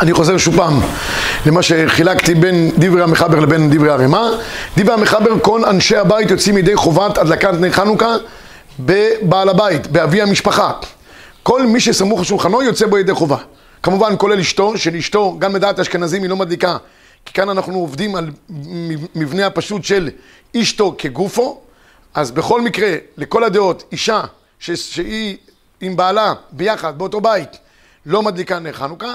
אני חוזר שוב פעם למה שחילקתי בין דברי המחבר לבין דברי הרמ"א. דברי המחבר, כל אנשי הבית יוצאים מידי חובת הדלקת נר חנוכה בבעל הבית, באבי המשפחה. כל מי שסמוך לשולחנו יוצא בו ידי חובה. כמובן כולל אשתו, של אשתו, גם בדעת אשכנזים היא לא מדליקה, כי כאן אנחנו עובדים על מבנה הפשוט של אשתו כגופו, אז בכל מקרה, לכל הדעות, אישה. שהיא עם בעלה ביחד באותו בית, לא מדליקה נר חנוכה,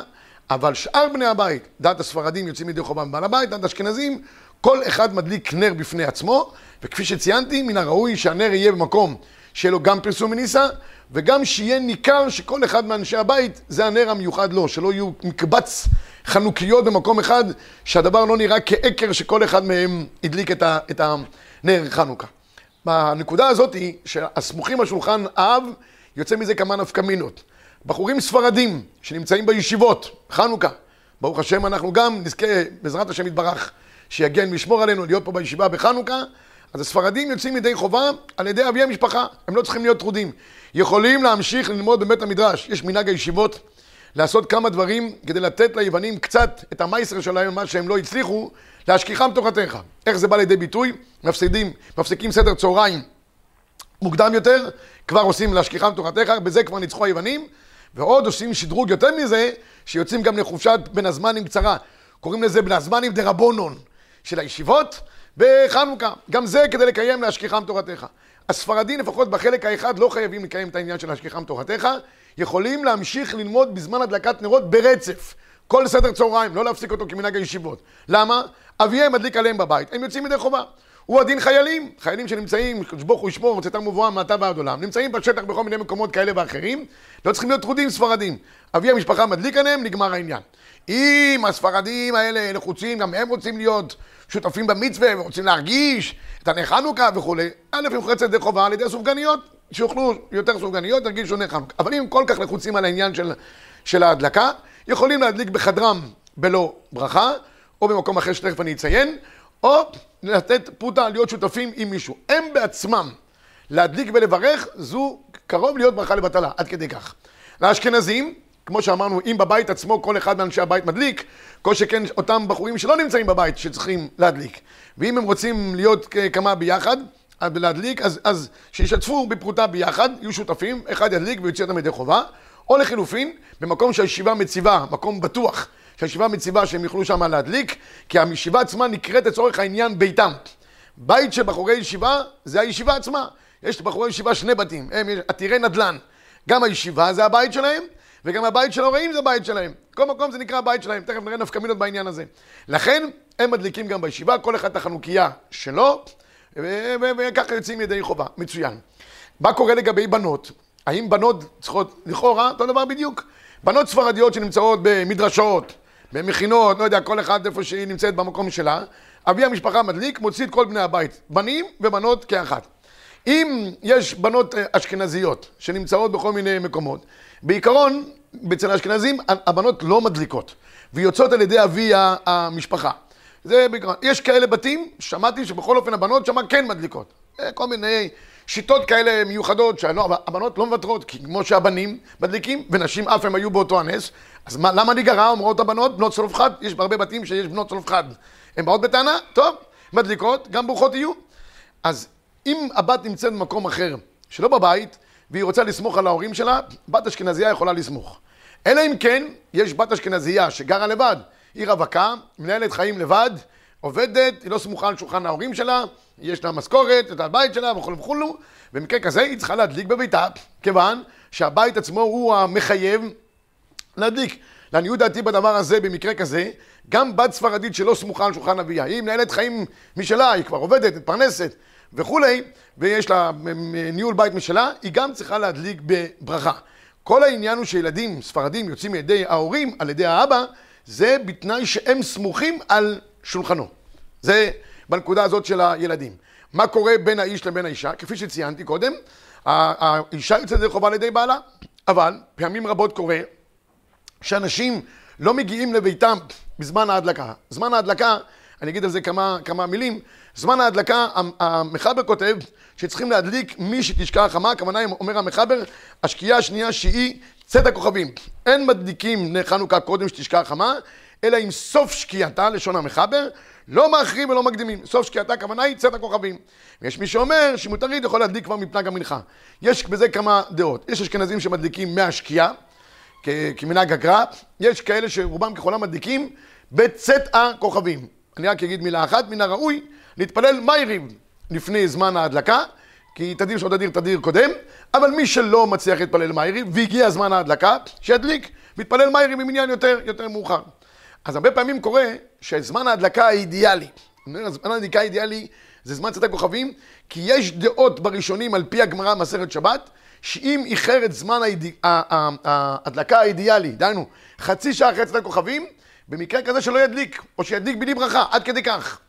אבל שאר בני הבית, דעת הספרדים יוצאים ידי חובה מבעל הבית, דעת אשכנזים, כל אחד מדליק נר בפני עצמו, וכפי שציינתי, מן הראוי שהנר יהיה במקום שיהיה לו גם פרסום מניסה, וגם שיהיה ניכר שכל אחד מאנשי הבית זה הנר המיוחד לו, שלא יהיו מקבץ חנוכיות במקום אחד, שהדבר לא נראה כעקר שכל אחד מהם הדליק את, הנר חנוכה. בנקודה הזאת שהסמוכים על שולחן האב, יוצא מזה כמה נפקמינות. בחורים ספרדים שנמצאים בישיבות, חנוכה, ברוך השם אנחנו גם נזכה בעזרת השם יתברך שיגן וישמור עלינו להיות פה בישיבה בחנוכה אז הספרדים יוצאים ידי חובה על ידי אבי המשפחה, הם לא צריכים להיות טרודים. יכולים להמשיך ללמוד בבית המדרש, יש מנהג הישיבות לעשות כמה דברים כדי לתת ליוונים קצת את המייסר שלהם, מה שהם לא הצליחו, להשכיחם תורתך. איך זה בא לידי ביטוי? מפסידים, מפסיקים סדר צהריים מוקדם יותר, כבר עושים להשכיחם תורתך, בזה כבר ניצחו היוונים, ועוד עושים שדרוג יותר מזה, שיוצאים גם לחופשת בין הזמנים קצרה. קוראים לזה בין הזמנים דרבונון של הישיבות. בחנוכה. גם זה כדי לקיים להשכיחם תורתך. הספרדים לפחות בחלק האחד לא חייבים לקיים את העניין של להשכיחם תורתך, יכולים להמשיך ללמוד בזמן הדלקת נרות ברצף. כל סדר צהריים, לא להפסיק אותו כמנהג הישיבות. למה? אביהם מדליק עליהם בבית, הם יוצאים ידי חובה. הוא הדין חיילים, חיילים שנמצאים, קדוש ברוך הוא ישמור, צאתם מבואם מעתה ועד עולם, נמצאים בשטח בכל מיני מקומות כאלה ואחרים, לא צריכים להיות טרודים ספרדים. אבי המשפחה מדליק עליהם, נגמר העניין. אם הספרדים האלה לחוצים, גם הם רוצים להיות שותפים במצווה ורוצים להרגיש את הנר חנוכה וכולי, א', הם חוצת ידי חובה על ידי סופגניות, שיאכלו יותר סופגניות, ירגישו נר חנוכה. אבל אם כל כך לחוצים על העניין של, של ההדלקה, יכולים להדליק בחדרם בלא ברכה, או במקום אחר שתכף אני אציין, או לתת פוטה להיות שותפים עם מישהו. הם בעצמם להדליק ולברך, זו קרוב להיות ברכה לבטלה, עד כדי כך. לאשכנזים, כמו שאמרנו, אם בבית עצמו כל אחד מאנשי הבית מדליק, כל שכן אותם בחורים שלא נמצאים בבית שצריכים להדליק. ואם הם רוצים להיות כמה ביחד, להדליק, אז, אז שישתפו בפרוטה ביחד, יהיו שותפים, אחד ידליק ויוציא אותם ידי חובה, או לחילופין, במקום שהישיבה מציבה, מקום בטוח, שהישיבה מציבה שהם יוכלו שם להדליק, כי הישיבה עצמה נקראת לצורך העניין ביתם. בית של בחורי ישיבה זה הישיבה עצמה. יש לבחורי ישיבה שני בתים, הם עתירי נדל"ן. גם הישיבה זה הבית שלהם, וגם הבית של ההוראים זה הבית שלהם. כל מקום זה נקרא הבית שלהם, תכף נראה נפקא מינות בעניין הזה. לכן, הם מדליקים גם בישיבה, כל אחד את החנוכיה שלו, וככה יוצאים ידי חובה. מצוין. מה קורה לגבי בנות? האם בנות צריכות, לכאורה, אותו דבר בדיוק. בנות ספרדיות שנמצאות במדרשות, במכינות, לא יודע, כל אחד איפה שהיא נמצאת במקום שלה, אבי המשפחה מדליק, מוציא את כל בני הבית, בנים ובנות כאחת. אם יש בנות אה, אשכנזיות שנמצאות בכל מיני מקומות, בעיקרון, אצל האשכנזים הבנות לא מדליקות, ויוצאות על ידי אבי המשפחה. זה בעיקרון. יש כאלה בתים, שמעתי שבכל אופן הבנות שמה כן מדליקות. אה, כל מיני שיטות כאלה מיוחדות, שהבנות לא מוותרות, כי כמו שהבנים מדליקים, ונשים אף הם היו באותו הנס, אז מה, למה נגרע, אומרות הבנות, בנות צלופחד? יש בהרבה בתים שיש בנות צלופחד. הן באות בטענה, טוב, מדליקות, גם ברוכות יהיו. אז אם הבת נמצאת במקום אחר, שלא בבית, והיא רוצה לסמוך על ההורים שלה, בת אשכנזייה יכולה לסמוך. אלא אם כן, יש בת אשכנזייה שגרה לבד, היא רווקה, מנהלת חיים לבד, עובדת, היא לא סמוכה על שולחן ההורים שלה, יש לה משכורת, את הבית שלה וכו' וכו', במקרה כזה היא צריכה להדליק בביתה, כיוון שהבית עצמו הוא המחייב להדליק. לעניות דעתי בדבר הזה, במקרה כזה, גם בת ספרדית שלא סמוכה על שולחן אביה, היא מנהלת חיים משלה, היא כבר עובדת, מתפרנסת וכולי, ויש לה ניהול בית משלה, היא גם צריכה להדליק בברכה. כל העניין הוא שילדים ספרדים יוצאים מידי ההורים, על ידי האבא, זה בתנאי שהם סמוכים על שולחנו. זה בנקודה הזאת של הילדים. מה קורה בין האיש לבין האישה? כפי שציינתי קודם, האישה יוצאת ידי חובה על ידי בעלה, אבל פעמים רבות קורה שאנשים לא מגיעים לביתם בזמן ההדלקה. זמן ההדלקה, אני אגיד על זה כמה, כמה מילים, זמן ההדלקה, המחבר כותב שצריכים להדליק מי שתשקע החמה, הכוונה אומר המחבר, השקיעה השנייה שהיא צאת הכוכבים, אין מדליקים נר חנוכה קודם שתשקע החמה, אלא עם סוף שקיעתה, לשון המחבר, לא מאחרים ולא מקדימים. סוף שקיעתה, הכוונה היא צאת הכוכבים. ויש מי שאומר שמותרית יכול להדליק כבר מפנק המנחה. יש בזה כמה דעות. יש אשכנזים שמדליקים מהשקיעה, כמנהג הגר"א, יש כאלה שרובם ככולם מדליקים בצאת הכוכבים. אני רק אגיד מילה אחת, מן הראוי להתפלל מיירים לפני זמן ההדלקה, כי תדיר שעוד אדיר תדיר קודם, אבל מי שלא מצליח להתפלל מיירים והגיע זמן ההדלקה, שידליק ויתפלל מיירים במניין יותר, יותר מאוחר. אז הרבה פעמים קורה שזמן ההדלקה האידיאלי, זמן ההדלקה האידיאלי זה זמן צאת הכוכבים, כי יש דעות בראשונים על פי הגמרא מסכת שבת, שאם איחר את זמן ההדלקה האידיאלי, דהיינו, חצי שעה אחרי צאת הכוכבים, במקרה כזה שלא ידליק, או שידליק בלי ברכה, עד כדי כך.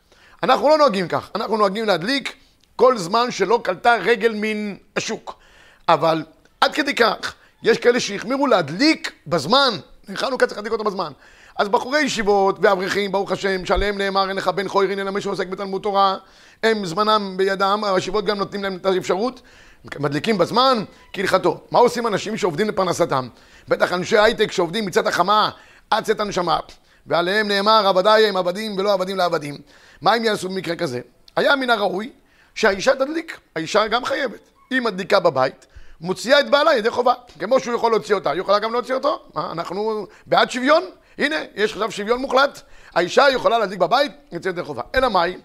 אנחנו לא נוהגים כך, אנחנו נוהגים להדליק כל זמן שלא קלטה רגל מן השוק. אבל עד כדי כך, יש כאלה שהחמירו להדליק בזמן, חנוכה צריך להדליק אותו בזמן. אז בחורי ישיבות ואברכים, ברוך השם, שעליהם נאמר אין לך בן חוירין אלא מי שעוסק בתלמוד תורה, הם זמנם בידם, הישיבות גם נותנים להם את האפשרות, מדליקים בזמן, כהלכתו. מה עושים אנשים שעובדים לפרנסתם? בטח אנשי הייטק שעובדים מצאת החמה עד צאת הנשמה, ועליהם נאמר עבדיי הם עבדים ולא עבדים לעבדים. מה הם יעשו במקרה כזה? היה מן הראוי שהאישה תדליק, האישה גם חייבת. היא מדליקה בבית, מוציאה את בעלה ידי חובה. כמו שהוא יכול להוציא אותה, היא יכולה גם להוציא אותו. מה, אנחנו בעד שוויון? הנה, יש עכשיו שוויון מוחלט. האישה יכולה להדליק בבית, יוצאת ידי חובה. אלא מאי?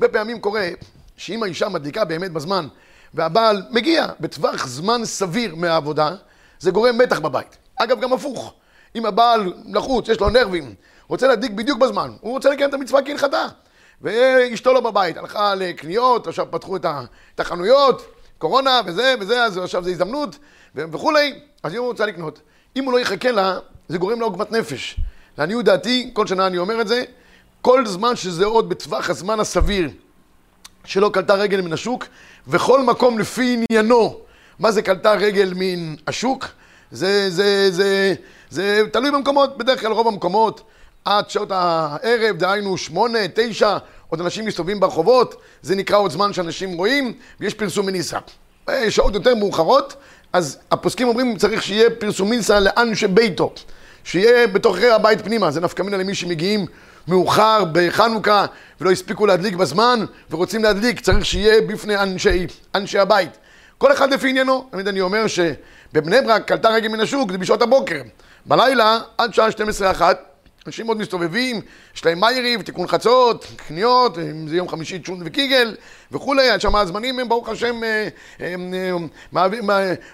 בפעמים קורה שאם האישה מדליקה באמת בזמן, והבעל מגיע בטווח זמן סביר מהעבודה, זה גורם מתח בבית. אגב, גם הפוך. אם הבעל לחוץ, יש לו נרבים, רוצה להדליק בדיוק בזמן, הוא רוצה לקיים את המצווה כהלכתה. ואשתו לא בבית, הלכה לקניות, עכשיו פתחו את החנויות, קורונה וזה וזה, אז עכשיו זו הזדמנות וכולי, אז היא רוצה לקנות. אם הוא לא יחכה לה, זה גורם לה עוגמת נפש. לעניות דעתי, כל שנה אני אומר את זה, כל זמן שזה עוד בטווח הזמן הסביר שלא קלטה רגל מן השוק, וכל מקום לפי עניינו, מה זה קלטה רגל מן השוק, זה, זה, זה, זה תלוי במקומות, בדרך כלל רוב המקומות, עד שעות הערב, דהיינו שמונה, תשע, עוד אנשים מסתובבים ברחובות, זה נקרא עוד זמן שאנשים רואים, ויש פרסום מניסה. אה, שעות יותר מאוחרות, אז הפוסקים אומרים צריך שיהיה פרסום מניסה לאן שביתו, שיהיה בתוככי הבית פנימה, זה נפקא מינה למי שמגיעים מאוחר בחנוכה ולא הספיקו להדליק בזמן ורוצים להדליק, צריך שיהיה בפני אנשי, אנשי הבית. כל אחד לפי עניינו, תמיד אני אומר שבבני ברק קלטה רגל מן השוק, זה בשעות הבוקר. בלילה, עד שעה 12-1, אנשים עוד מסתובבים, יש להם מאיירי ותיקון חצות, קניות, אם זה יום חמישי צ'ון וקיגל וכולי, שם הזמנים הם ברוך השם אה, אה, מעביר,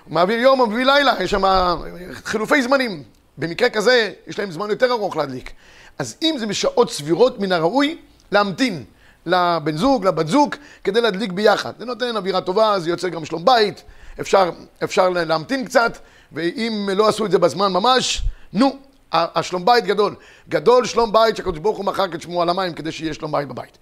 מעביר יום או מביא לילה, יש שם חילופי זמנים. במקרה כזה, יש להם זמן יותר ארוך להדליק. אז אם זה בשעות סבירות, מן הראוי להמתין לבן זוג, לבת זוג, כדי להדליק ביחד. זה נותן אווירה טובה, זה יוצר גם שלום בית, אפשר, אפשר להמתין קצת, ואם לא עשו את זה בזמן ממש, נו, השלום בית גדול. גדול שלום בית שהקדוש ברוך הוא מחק את שמו על המים כדי שיהיה שלום בית בבית.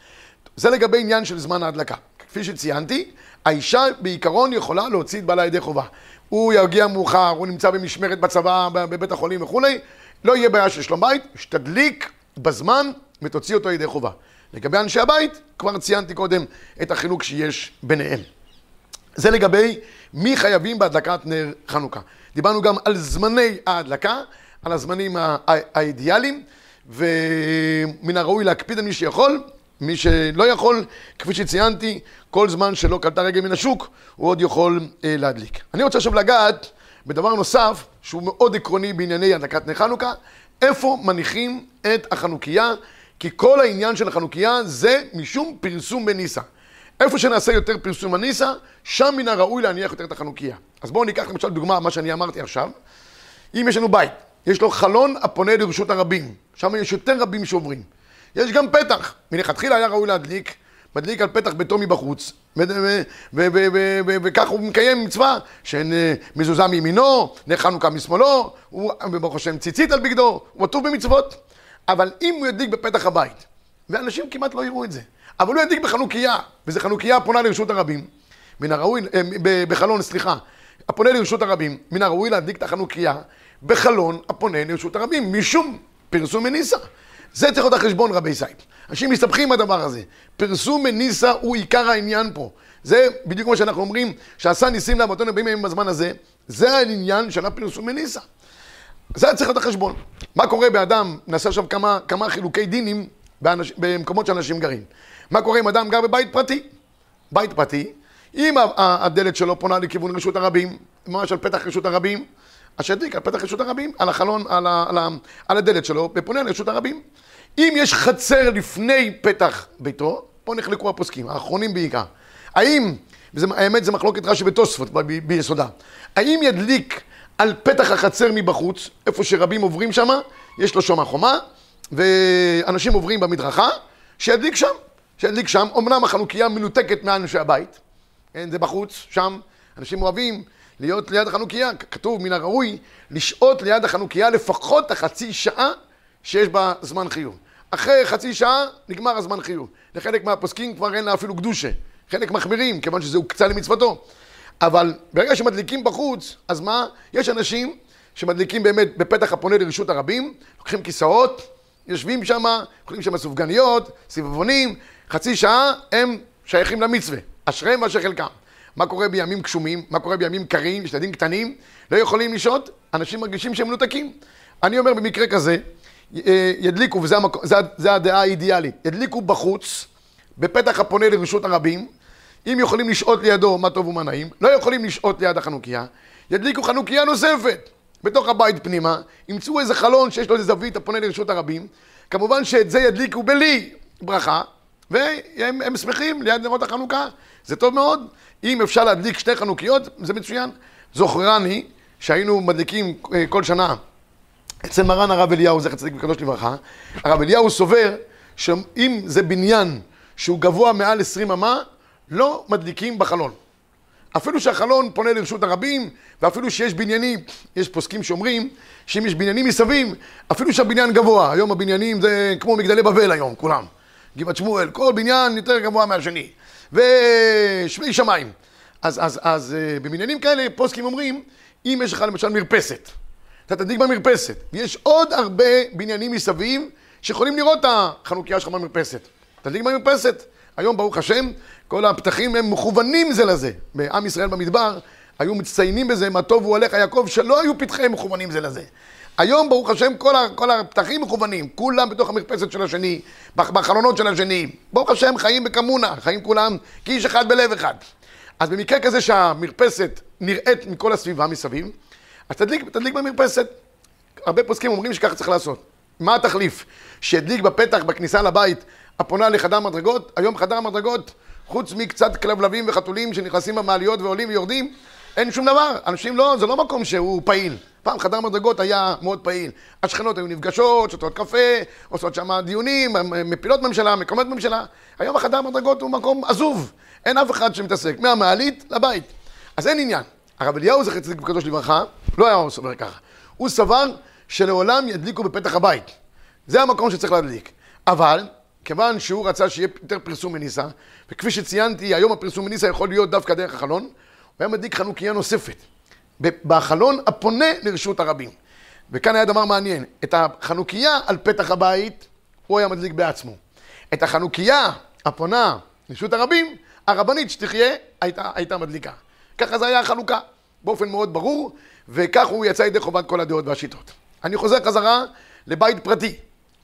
זה לגבי עניין של זמן ההדלקה. כפי שציינתי, האישה בעיקרון יכולה להוציא את בעלה ידי חובה. הוא יגיע מאוחר, הוא נמצא במשמרת בצבא, בבית החולים וכולי, לא יהיה בעיה של שלום בית, שתדליק בזמן ותוציא אותו ידי חובה. לגבי אנשי הבית, כבר ציינתי קודם את החילוק שיש ביניהם. זה לגבי מי חייבים בהדלקת נר חנוכה. דיברנו גם על זמני ההדלקה, על הזמנים האידיאליים, ומן הראוי להקפיד על מי שיכול, מי שלא יכול, כפי שציינתי, כל זמן שלא קלטה רגל מן השוק, הוא עוד יכול אה, להדליק. אני רוצה עכשיו לגעת בדבר נוסף, שהוא מאוד עקרוני בענייני הדלקת נר חנוכה, איפה מניחים את החנוכיה, כי כל העניין של החנוכיה זה משום פרסום בניסה. איפה שנעשה יותר פרסום בניסה, שם מן הראוי להניח יותר את החנוכיה. אז בואו ניקח למשל דוגמה, מה שאני אמרתי עכשיו. אם יש לנו בית, יש לו חלון הפונה לרשות הרבים, שם יש יותר רבים שעוברים. יש גם פתח, מלכתחילה היה ראוי להדליק, מדליק על פתח ביתו מבחוץ, וכך הוא מקיים מצווה שאין אה, מזוזה מימינו, נר חנוכה משמאלו, הוא ברוך השם ציצית על בגדו, הוא עטוב במצוות. אבל אם הוא ידליק בפתח הבית, ואנשים כמעט לא יראו את זה, אבל הוא ידליק בחנוכיה, וזו חנוכיה הפונה לרשות הרבים, מן הראוי, אה, בחלון, סליחה, הפונה לרשות הרבים, מן הראוי להדליק את החנוכיה בחלון הפונה לרשות הרבים, משום פרסום מניסה. זה צריך להיות החשבון רבי סייד. אנשים מסתבכים עם הדבר הזה. פרסום מניסה הוא עיקר העניין פה. זה בדיוק כמו שאנחנו אומרים, שעשה ניסים לאבותינו בימים בזמן הזה, זה העניין של הפרסום מניסה. זה היה צריך להיות החשבון. מה קורה באדם, נעשה עכשיו כמה, כמה חילוקי דינים באנש, במקומות שאנשים גרים. מה קורה אם אדם גר בבית פרטי? בית פרטי, אם הדלת שלו פונה לכיוון רשות הרבים, ממש על פתח רשות הרבים, שידליק על פתח רשות הרבים, על החלון, על, ה, על, ה, על הדלת שלו, ופונה לרשות הרבים. אם יש חצר לפני פתח ביתו, פה נחלקו הפוסקים, האחרונים בעיקר. האם, והאמת זה מחלוקת רש"י ותוספות ביסודה, האם ידליק על פתח החצר מבחוץ, איפה שרבים עוברים שם, יש לו שם חומה, ואנשים עוברים במדרכה, שידליק שם, שידליק שם. אמנם החנוכיה מנותקת מאנשי הבית, כן, זה בחוץ, שם, אנשים אוהבים להיות ליד החנוכיה, כתוב מן הראוי לשהות ליד החנוכיה לפחות החצי שעה שיש בה זמן חיוב. אחרי חצי שעה נגמר הזמן חיוב. לחלק מהפוסקים כבר אין לה אפילו קדושה. חלק מחמירים, כיוון שזה הוקצה למצוותו. אבל ברגע שמדליקים בחוץ, אז מה? יש אנשים שמדליקים באמת בפתח הפונה לרשות הרבים, לוקחים כיסאות, יושבים שם, אוכלים שם סופגניות, סביבונים, חצי שעה הם שייכים למצווה. אשריהם ואשר חלקם. מה קורה בימים גשומים? מה קורה בימים קרים? יש ילדים קטנים, לא יכולים לשהות, אנשים מרגישים שהם מנותקים. אני אומר במקרה כזה, ידליקו, וזו הדעה האידיאלית, ידליקו בחוץ, בפתח הפונה לרשות הרבים, אם יכולים לשהות לידו, מה טוב ומה נעים, לא יכולים לשהות ליד החנוכיה, ידליקו חנוכיה נוספת בתוך הבית פנימה, ימצאו איזה חלון שיש לו איזה זווית הפונה לרשות הרבים, כמובן שאת זה ידליקו בלי ברכה, והם שמחים ליד נרות החנוכה, זה טוב מאוד. אם אפשר להדליק שתי חנוכיות, זה מצוין. זוכרני שהיינו מדליקים אה, כל שנה אצל מרן הרב אליהו, זכר צדיק וקדוש לברכה, הרב אליהו סובר שאם זה בניין שהוא גבוה מעל 20 אמה, לא מדליקים בחלון. אפילו שהחלון פונה לרשות הרבים, ואפילו שיש בניינים, יש פוסקים שאומרים שאם יש בניינים מסביב, אפילו שהבניין גבוה, היום הבניינים זה כמו מגדלי בבל היום, כולם. גבעת שמואל, כל בניין יותר גבוה מהשני. ושמי שמיים. אז, אז, אז אה, בבניינים כאלה פוסקים אומרים, אם יש לך למשל מרפסת, אתה תדליק במרפסת, ויש עוד הרבה בניינים מסביב שיכולים לראות את החנוכיה שלך במרפסת. תדליק במרפסת. היום, ברוך השם, כל הפתחים הם מכוונים זה לזה. בעם ישראל במדבר היו מצטיינים בזה, מה טוב הוא הולך יעקב, שלא היו פתחיהם מכוונים זה לזה. היום, ברוך השם, כל, ה, כל הפתחים מכוונים, כולם בתוך המרפסת של השני, בחלונות של השני. ברוך השם, חיים בקמונה, חיים כולם כאיש אחד בלב אחד. אז במקרה כזה שהמרפסת נראית מכל הסביבה מסביב, אז תדליק, תדליק במרפסת. הרבה פוסקים אומרים שככה צריך לעשות. מה התחליף? שידליק בפתח, בכניסה לבית, הפונה לחדר מדרגות, היום חדר מדרגות, חוץ מקצת כלבלבים וחתולים שנכנסים במעליות ועולים ויורדים, אין שום דבר. אנשים לא, זה לא מקום שהוא פעיל. פעם חדר מדרגות היה מאוד פעיל. השכנות היו נפגשות, שותות קפה, עושות שם דיונים, מפילות ממשלה, מקומות ממשלה. היום החדר מדרגות הוא מקום עזוב. אין אף אחד שמתעסק, מהמעלית לבית. אז אין עניין. הרב אליהו זכר צדיק וקדוש לברכה, לא היה סובר ככה. הוא סבר שלעולם ידליקו בפתח הבית. זה המקום שצריך להדליק. אבל, כיוון שהוא רצה שיהיה יותר פרסום מניסה, וכפי שציינתי, היום הפרסום מניסה יכול להיות דווקא דרך החלון, הוא היה מדליק חנוכיה נוספת. בחלון הפונה לרשות הרבים. וכאן היה דבר מעניין, את החנוכיה על פתח הבית, הוא היה מדליק בעצמו. את החנוכיה הפונה לרשות הרבים, הרבנית שתחיה, הייתה, הייתה מדליקה. ככה זה היה החלוקה, באופן מאוד ברור, וכך הוא יצא ידי חובת כל הדעות והשיטות. אני חוזר חזרה לבית פרטי.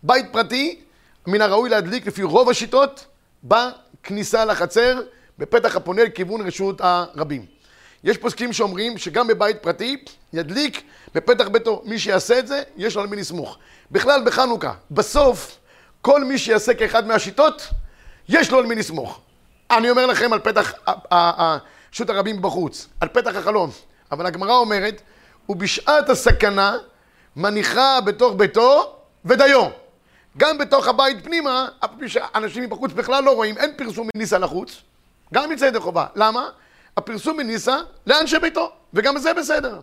בית פרטי, מן הראוי להדליק לפי רוב השיטות, בכניסה לחצר, בפתח הפונה לכיוון רשות הרבים. יש פוסקים שאומרים שגם בבית פרטי ידליק בפתח ביתו. מי שיעשה את זה, יש לו על מי לסמוך. בכלל בחנוכה, בסוף, כל מי שיעשה כאחד מהשיטות, יש לו על מי לסמוך. אני אומר לכם על פתח שו"ת הרבים בחוץ, על פתח החלום. אבל הגמרא אומרת, ובשעת הסכנה מניחה בתוך ביתו ודיו. גם בתוך הבית פנימה, אנשים מבחוץ בכלל לא רואים, אין פרסום מניסה לחוץ, גם יצא ידי חובה. למה? הפרסום מניסה לאנשי ביתו, וגם זה בסדר.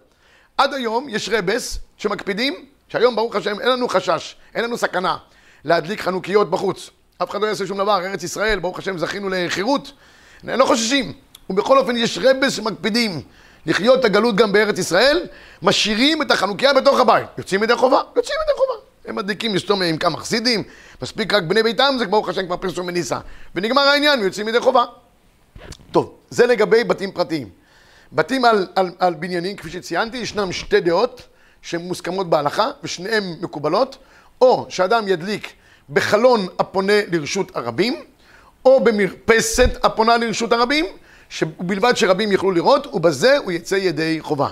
עד היום יש רבס שמקפידים, שהיום ברוך השם אין לנו חשש, אין לנו סכנה להדליק חנוכיות בחוץ. אף אחד לא יעשה שום דבר, ארץ ישראל, ברוך השם זכינו לחירות, לא חוששים. ובכל אופן יש רבס שמקפידים לחיות את הגלות גם בארץ ישראל, משאירים את החנוכיה בתוך הבית. יוצאים ידי חובה, יוצאים ידי חובה. הם מדליקים לסתום עם כמה חסידים, מספיק רק בני ביתם, זה ברוך השם כבר פרסום מניסה. ונגמר העניין, יוצאים ידי חובה. טוב, זה לגבי בתים פרטיים. בתים על, על, על בניינים, כפי שציינתי, ישנם שתי דעות שהן מוסכמות בהלכה ושניהן מקובלות, או שאדם ידליק בחלון הפונה לרשות הרבים, או במרפסת הפונה לרשות הרבים, ובלבד שרבים יוכלו לראות, ובזה הוא יצא ידי חובה.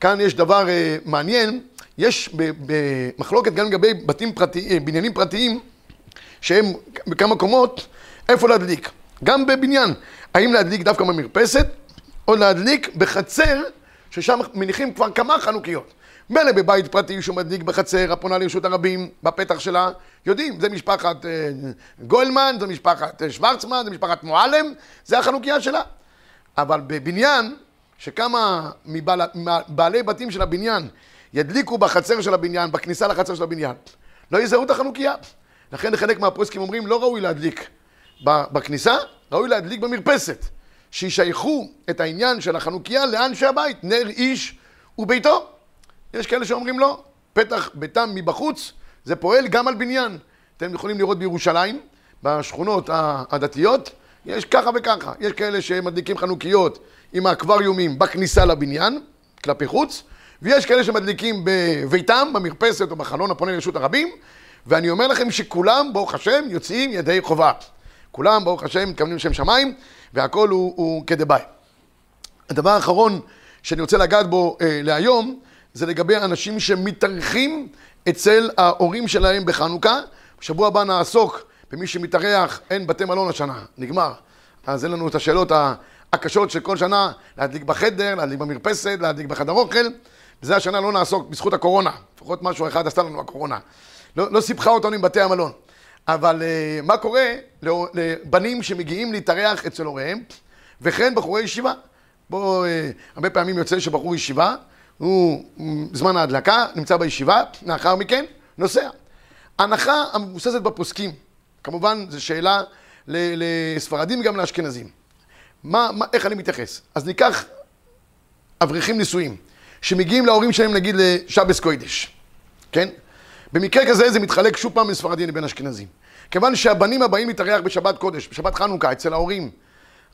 כאן יש דבר uh, מעניין, יש במחלוקת גם לגבי בתים פרטיים, אה, בניינים פרטיים, שהם בכמה קומות, איפה להדליק. גם בבניין, האם להדליק דווקא במרפסת, או להדליק בחצר, ששם מניחים כבר כמה חנוכיות. מילא בבית פרטי שהוא מדליק בחצר, הפונה לרשות הרבים, בפתח שלה, יודעים, זה משפחת אה, גוילמן, זה משפחת אה, שוורצמן, זה משפחת מועלם, זה החנוכיה שלה. אבל בבניין, שכמה מבעלי בתים של הבניין ידליקו בחצר של הבניין, בכניסה לחצר של הבניין, לא יזהו את החנוכיה. לכן חלק מהפוסקים אומרים, לא ראוי להדליק בכניסה, ראוי להדליק במרפסת. שישייכו את העניין של החנוכיה לאנשי הבית, נר איש וביתו. יש כאלה שאומרים לא, פתח ביתם מבחוץ, זה פועל גם על בניין. אתם יכולים לראות בירושלים, בשכונות הדתיות, יש ככה וככה. יש כאלה שמדליקים חנוכיות עם האקווריומים בכניסה לבניין, כלפי חוץ, ויש כאלה שמדליקים בביתם, במרפסת או בחלון הפונה לרשות הרבים, ואני אומר לכם שכולם, ברוך השם, יוצאים ידי חובה. כולם, ברוך השם, מתכוונים לשם שמיים, והכל הוא, הוא כדבעי. הדבר האחרון שאני רוצה לגעת בו אה, להיום, זה לגבי אנשים שמתארחים אצל ההורים שלהם בחנוכה. בשבוע הבא נעסוק במי שמתארח, אין בתי מלון השנה, נגמר. אז אין לנו את השאלות הקשות של כל שנה, להדליק בחדר, להדליק במרפסת, להדליק בחדר אוכל. בזה השנה לא נעסוק בזכות הקורונה, לפחות משהו אחד עשתה לנו הקורונה. לא, לא סיפחה אותנו עם בתי המלון. אבל uh, מה קורה לבנים שמגיעים להתארח אצל הוריהם, וכן בחורי ישיבה. בואו, uh, הרבה פעמים יוצא שבחור ישיבה, הוא זמן ההדלקה, נמצא בישיבה, לאחר מכן נוסע. הנחה המבוססת בפוסקים, כמובן זו שאלה לספרדים וגם לאשכנזים. מה, מה, איך אני מתייחס? אז ניקח אברכים נשואים, שמגיעים להורים שלהם נגיד לשבס קוידש, כן? במקרה כזה זה מתחלק שוב פעם לספרדים לבין אשכנזים. כיוון שהבנים הבאים להתארח בשבת קודש, בשבת חנוכה, אצל ההורים,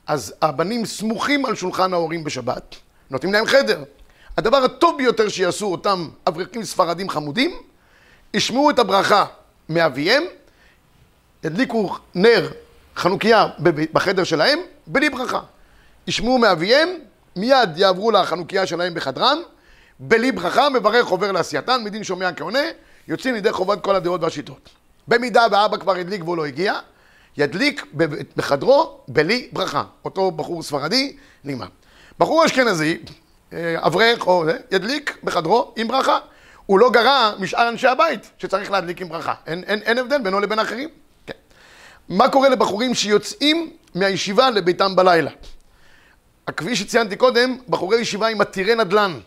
אז הבנים סמוכים על שולחן ההורים בשבת, נותנים להם חדר. הדבר הטוב ביותר שיעשו אותם אברכים ספרדים חמודים, ישמעו את הברכה מאביהם, ידליקו נר חנוכיה בחדר שלהם, בלי ברכה. ישמעו מאביהם, מיד יעברו לחנוכיה שלהם בחדרם, בלי ברכה, מברך עובר לעשייתן, מדין שומע כעונה, יוצאים לידי חובת כל הדעות והשיטות. במידה ואבא כבר הדליק והוא לא הגיע, ידליק בחדרו בלי ברכה. אותו בחור ספרדי, נגמר. בחור אשכנזי, אה, אברך או זה, ידליק בחדרו עם ברכה. הוא לא גרע משאר אנשי הבית שצריך להדליק עם ברכה. אין, אין, אין הבדל בינו לבין האחרים. מה קורה לבחורים שיוצאים מהישיבה לביתם בלילה? כפי שציינתי קודם, בחורי ישיבה עם עתירי נדל"ן.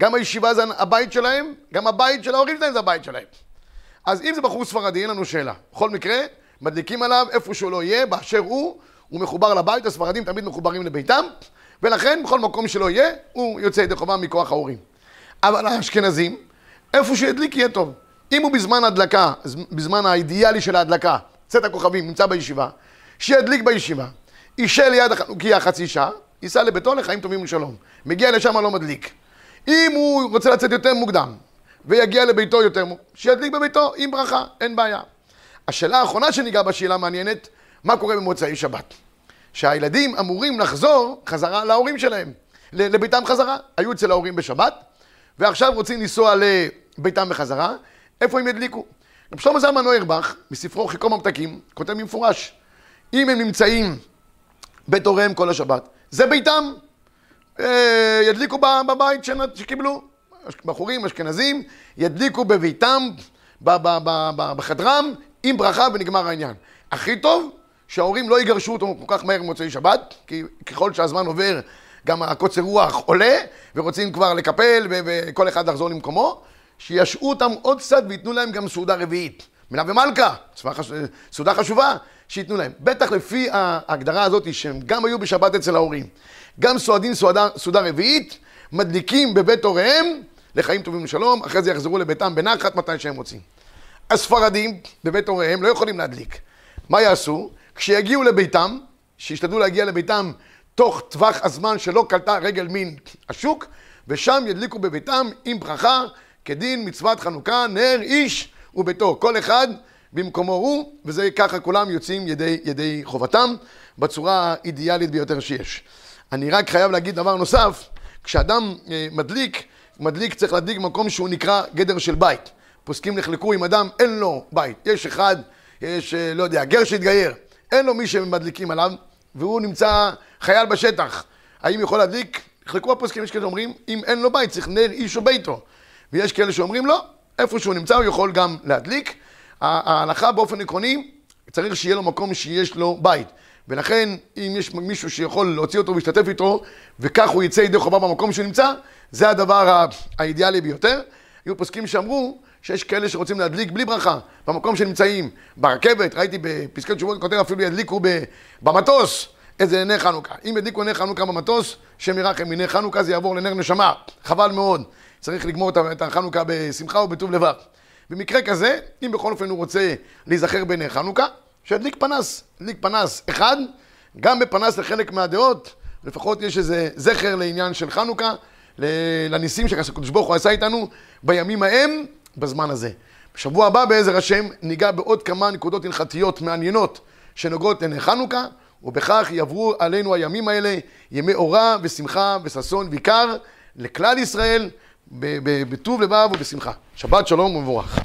גם הישיבה זה הבית שלהם, גם הבית של ההורים שלהם זה הבית שלהם. אז אם זה בחור ספרדי, אין לנו שאלה. בכל מקרה, מדליקים עליו איפה שהוא לא יהיה, באשר הוא, הוא מחובר לבית, הספרדים תמיד מחוברים לביתם, ולכן בכל מקום שלא יהיה, הוא יוצא ידי חובה מכוח ההורים. אבל האשכנזים, איפה שידליק יהיה טוב. אם הוא בזמן הדלקה, בזמן האידיאלי של ההדלקה, צאת הכוכבים, נמצא בישיבה, שידליק בישיבה, יישב ליד החנוכיה חצי שעה, ייסע לביתו לחיים טובים ושלום. מגיע לשם לא מדליק. אם הוא רוצה לצאת יותר מוקדם, ויגיע לביתו יותר, שידליק בביתו עם ברכה, אין בעיה. השאלה האחרונה שניגע בה, שאלה מעניינת, מה קורה במוצאי שבת? שהילדים אמורים לחזור חזרה להורים שלהם, לביתם חזרה. היו אצל ההורים בשבת, ועכשיו רוצים לנסוע לביתם בחזרה, איפה הם ידליקו? רב שלמה זלמן נוירבך, מספרו חיקום המתקים, כותב במפורש, אם הם נמצאים בית הוריהם כל השבת, זה ביתם, אה, ידליקו בבית שקיבלו. בחורים אשכנזים ידליקו בביתם, בחדרם, עם ברכה ונגמר העניין. הכי טוב שההורים לא יגרשו אותו כל כך מהר במוצאי שבת, כי ככל שהזמן עובר גם הקוצר רוח עולה, ורוצים כבר לקפל וכל אחד לחזור למקומו, שישעו אותם עוד קצת וייתנו להם גם סעודה רביעית. מילה ומלכה, סעודה חשובה, שייתנו להם. בטח לפי ההגדרה הזאת שהם גם היו בשבת אצל ההורים, גם סועדים סעודה, סעודה רביעית, מדליקים בבית הוריהם, לחיים טובים ושלום, אחרי זה יחזרו לביתם בנחת מתי שהם רוצים. הספרדים בבית הוריהם לא יכולים להדליק. מה יעשו? כשיגיעו לביתם, שישתדלו להגיע לביתם תוך טווח הזמן שלא קלטה רגל מן השוק, ושם ידליקו בביתם עם ברכה, כדין מצוות חנוכה, נר איש וביתו. כל אחד במקומו הוא, וזה ככה כולם יוצאים ידי, ידי חובתם, בצורה האידיאלית ביותר שיש. אני רק חייב להגיד דבר נוסף, כשאדם אה, מדליק, מדליק צריך להדליק במקום שהוא נקרא גדר של בית. פוסקים נחלקו אם אדם אין לו בית, יש אחד, יש, אה, לא יודע, גר שהתגייר, אין לו מי שמדליקים עליו, והוא נמצא חייל בשטח. האם יכול להדליק? נחלקו הפוסקים, יש כאלה שאומרים, אם אין לו בית, צריך נר איש או ביתו. ויש כאלה שאומרים לא, איפה שהוא נמצא הוא יכול גם להדליק. ההלכה באופן עקרוני, צריך שיהיה לו מקום שיש לו בית. ולכן, אם יש מישהו שיכול להוציא אותו ולהשתתף איתו, וכך הוא יצא ידי חובה במקום שהוא נמצא, זה הדבר האידיאלי ביותר. היו פוסקים שאמרו שיש כאלה שרוצים להדליק בלי ברכה, במקום שנמצאים, ברכבת, ראיתי בפסקי תשובות כותב אפילו ידליקו במטוס איזה נר חנוכה. אם ידליקו נר חנוכה במטוס, שם ירחם מנר חנוכה זה יעבור לנר נשמה, חבל מאוד. צריך לגמור את החנוכה בשמחה ובטוב לבב. במקרה כזה, אם בכל אופן הוא רוצה להיזכר בנר חנוכה, שידליק פנס, ידליק פנס אחד, גם בפנס לחלק מהדעות, לפחות יש איזה זכר לעניין של חנוכה, לניסים שהקדוש ברוך הוא עשה איתנו בימים ההם, בזמן הזה. בשבוע הבא בעזר השם ניגע בעוד כמה נקודות הלכתיות מעניינות שנוגעות לנר חנוכה, ובכך יעברו עלינו הימים האלה ימי אורה ושמחה וששון ויקר לכלל ישראל בטוב לבב ובשמחה. שבת שלום ומבורך.